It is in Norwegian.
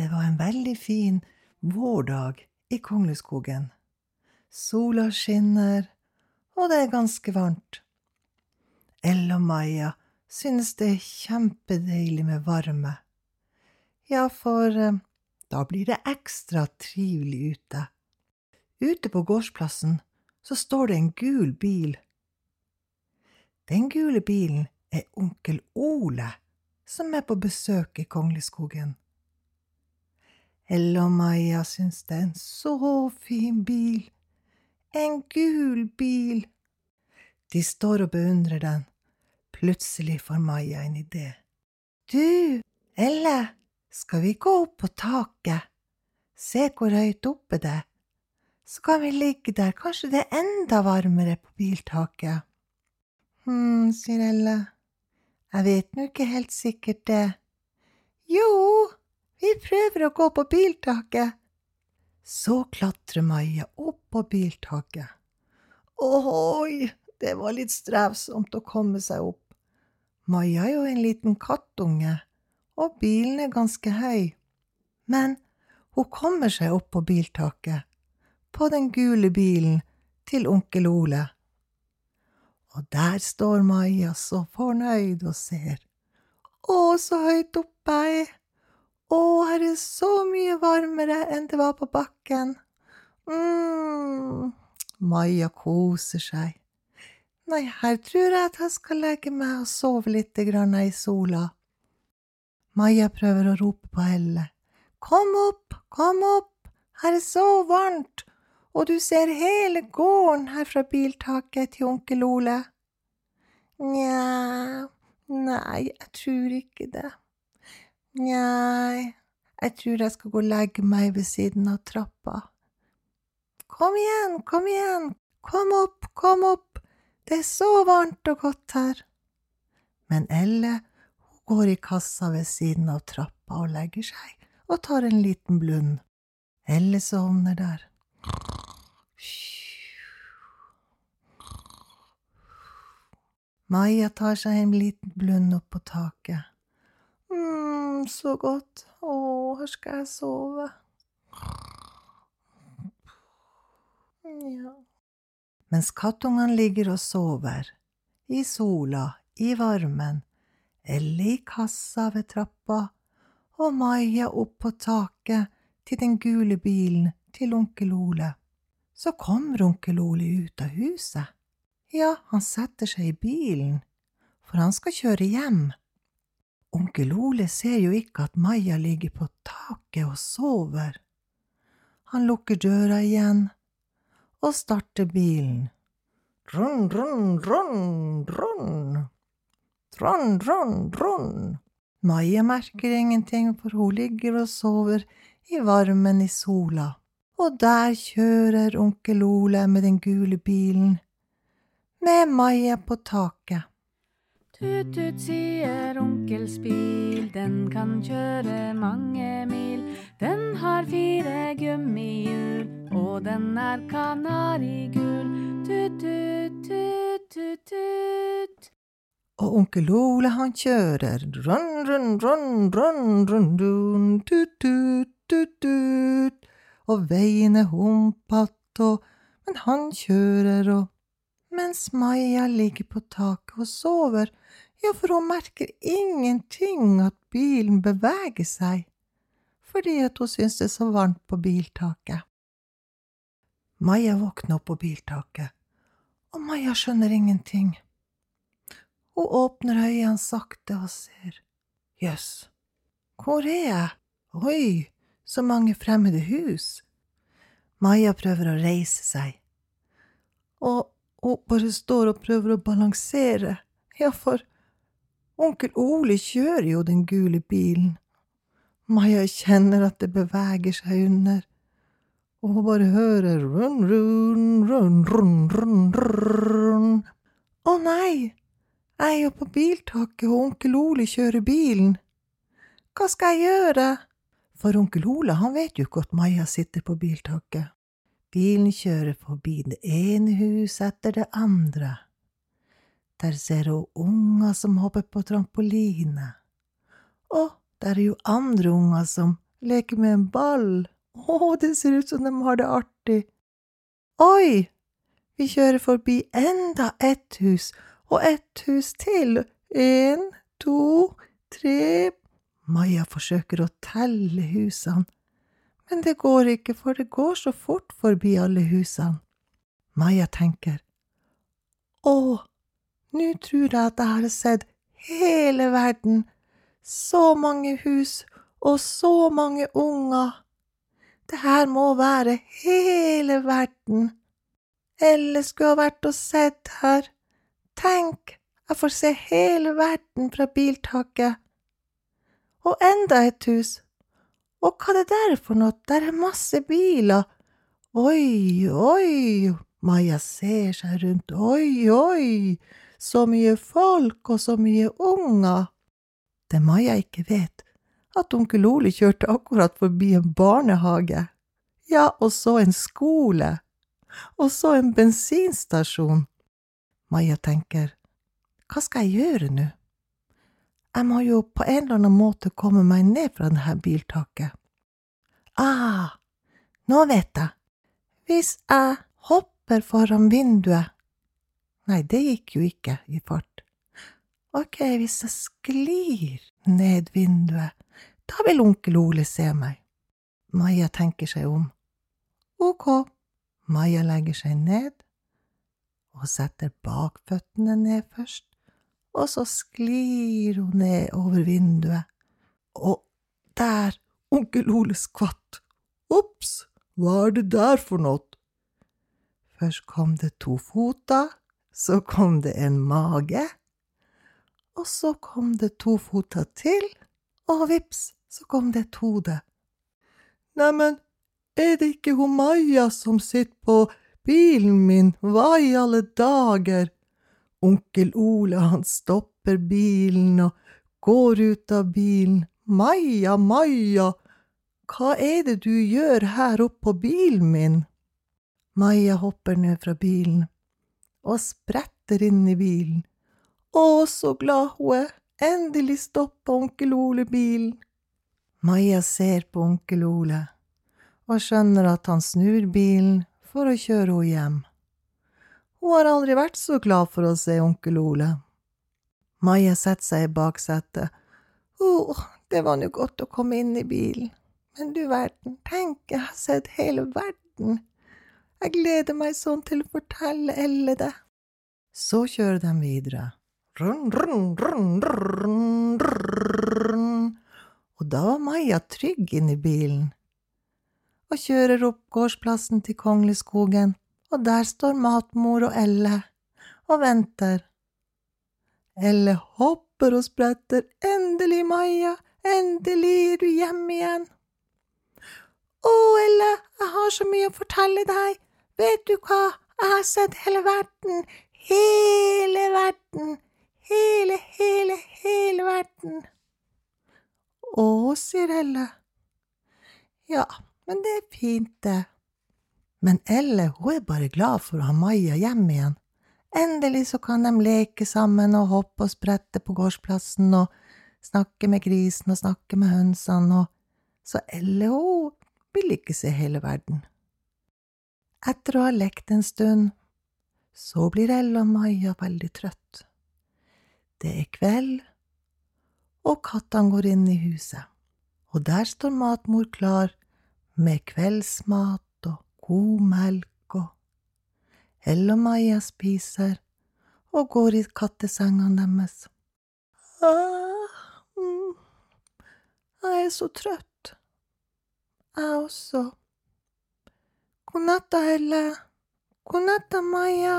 en veldig fin vårdag i Kongleskogen. Sola skinner, og det er ganske varmt. Elle og Maja synes det er kjempedeilig med varme. Ja, for eh, da blir det ekstra trivelig ute. Ute på gårdsplassen så står det en gul bil. Den gule bilen er onkel Ole, som er på besøk i Kongleskogen. Elle og Maja syns det er en så fin bil. En gul bil. De står og beundrer den. Plutselig får Maja en idé. Du, Elle, skal vi gå opp på taket? Se hvor høyt oppe det er. Så kan vi ligge der, kanskje det er enda varmere på biltaket. Hm, sier Elle. Jeg vet nå ikke helt sikkert det. Jo, vi prøver å gå på biltaket. Så klatrer Maja opp på biltaket. Ohoi, det var litt strevsomt å komme seg opp. Maja er jo en liten kattunge, og bilen er ganske høy. Men hun kommer seg opp på biltaket, på den gule bilen til onkel Ole. Og der står Maja så fornøyd og ser. Å, så høyt oppe jeg er. Å, her er så mye varmere enn det var på bakken. mm. Maja koser seg. Nei, her tror jeg at jeg skal legge meg og sove litt grann i sola. Maja prøver å rope på Elle. Kom opp, kom opp, her er så varmt, og du ser hele gården her fra biltaket til onkel Ole. Nja, nei, jeg tror ikke det. Njei, jeg tror jeg skal gå og legge meg ved siden av trappa. Kom igjen, kom igjen, kom opp, kom opp, det er så varmt og godt her. Men Elle, hun går i kassa ved siden av trappa og legger seg og tar en liten blund. Elle sovner der. Maja tar seg en liten blund opp på taket. Så godt, å, her skal jeg sove. Ja. Mens kattungene ligger og sover, i sola, i varmen, eller i kassa ved trappa, og Maja opp på taket til den gule bilen til onkel Ole. Så kommer onkel Ole ut av huset. Ja, han setter seg i bilen, for han skal kjøre hjem. Onkel Ole ser jo ikke at Maja ligger på taket og sover. Han lukker døra igjen og starter bilen. Run, run, run, run. Run, run, run. Maja merker ingenting, for hun ligger og sover i varmen i sola. Og der kjører onkel Ole med den gule bilen, med Maja på taket. Tut-tut, sier onkels bil, den kan kjøre mange mil. Den har fire gummihjul, og den er kanarigul. Tut-tut, tut-tut-tut. Og onkel Ole han kjører run, run, run, run, run, run, tut, tut, tut, tut. Og veien er humpete, men han kjører og Mens Maja ligger på taket og sover, ja, for hun merker ingenting at bilen beveger seg, fordi at hun synes det er så varmt på biltaket. Maja våkner opp på biltaket, og Maja skjønner ingenting. Hun åpner øynene sakte og ser. Jøss, hvor er jeg? Oi, så mange fremmede hus. Maja prøver å reise seg, og hun bare står og prøver å balansere, ja, for onkel Ole kjører jo den gule bilen. Maja kjenner at det beveger seg under, og hun bare hører run, run, run, run, run, run. Å nei! Jeg er jo på biltaket, og onkel Ole kjører bilen. Hva skal jeg gjøre? For onkel Ole, han vet jo ikke at Maja sitter på biltaket. Bilen kjører forbi det ene huset etter det andre. Der ser hun unger som hopper på trampoline. Og der er jo andre unger som leker med en ball. Å, det ser ut som de har det artig. Oi, vi kjører forbi enda ett hus, og ett hus til. En, to, tre Maja forsøker å telle husene, men det går ikke, for det går så fort forbi alle husene. Maja tenker, å, nå tror jeg at jeg har sett hele verden, så mange hus og så mange unger. Det her må være hele verden. Eller skulle ha vært og sett her. Tenk, jeg får se hele verden fra biltaket. Og enda et hus. Og hva er det der for noe? Der er masse biler. Oi, oi, Maja ser seg rundt. Oi, oi, så mye folk og så mye unger. Det Maja ikke vet, at onkel Ole kjørte akkurat forbi en barnehage. Ja, og så en skole. Og så en bensinstasjon. Maja tenker, hva skal jeg gjøre nå? Jeg må jo på en eller annen måte komme meg ned fra dette biltaket. Ah, nå vet jeg. Hvis jeg hopper foran vinduet Nei, det gikk jo ikke i fart. Ok, hvis jeg sklir ned vinduet, da vil onkel Ole se meg. Maja tenker seg om. Ok, Maja legger seg ned og setter bakføttene ned først, og så sklir hun ned over vinduet, og der, onkel Ole skvatt. Ops, hva er det der for noe? Først kom det to foter, så kom det en mage, og så kom det to foter til, og vips, så kom det et hode. Neimen, er det ikke hun Maja som sitter på bilen min, hva i alle dager? Onkel Ole, han stopper bilen og går ut av bilen. Maja, Maja, hva er det du gjør her oppe på bilen min? Maja hopper ned fra bilen og spretter inn i bilen. Å, så glad hun er, endelig stoppa onkel Ole bilen. Maja ser på onkel Ole og skjønner at han snur bilen for å kjøre henne hjem. Hun har aldri vært så glad for å se onkel Ole. Maja setter seg i baksetet. Å, det var nå godt å komme inn i bilen. Men du verden, tenk, jeg har sett hele verden. Jeg gleder meg sånn til å fortelle Elle det. Så kjører de videre. Run, run, run, run, run. Og da var Maja trygg inni bilen og kjører opp gårdsplassen til Kongleskogen, og der står matmor og Elle og venter. Elle hopper og spretter, endelig, Maja, endelig er du hjemme igjen. Å, Elle, jeg har så mye å fortelle deg, vet du hva, jeg har sett hele verden, hele verden, hele, hele, hele verden. Å, sier Elle. Ja, men det er fint, det. Men Elle, hun er bare glad for å ha Maja hjem igjen. Endelig så kan de leke sammen og hoppe og sprette på gårdsplassen og snakke med grisen og snakke med hønsene, og så Elle, hun vil ikke se hele verden. Etter å ha lekt en stund, så blir Elle og Maja veldig trøtt. Det er kveld, og kattene går inn i huset, og der står matmor klar med kveldsmat god melk og Elle og Maja spiser og går i kattesengene deres. Ah, mm, jeg er så trøtt. Jeg også. God natt, Elle. God natt, Maja.